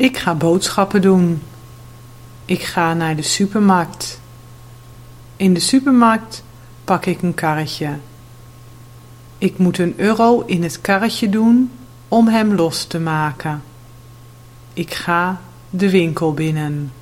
Ik ga boodschappen doen. Ik ga naar de supermarkt. In de supermarkt pak ik een karretje. Ik moet een euro in het karretje doen om hem los te maken. Ik ga de winkel binnen.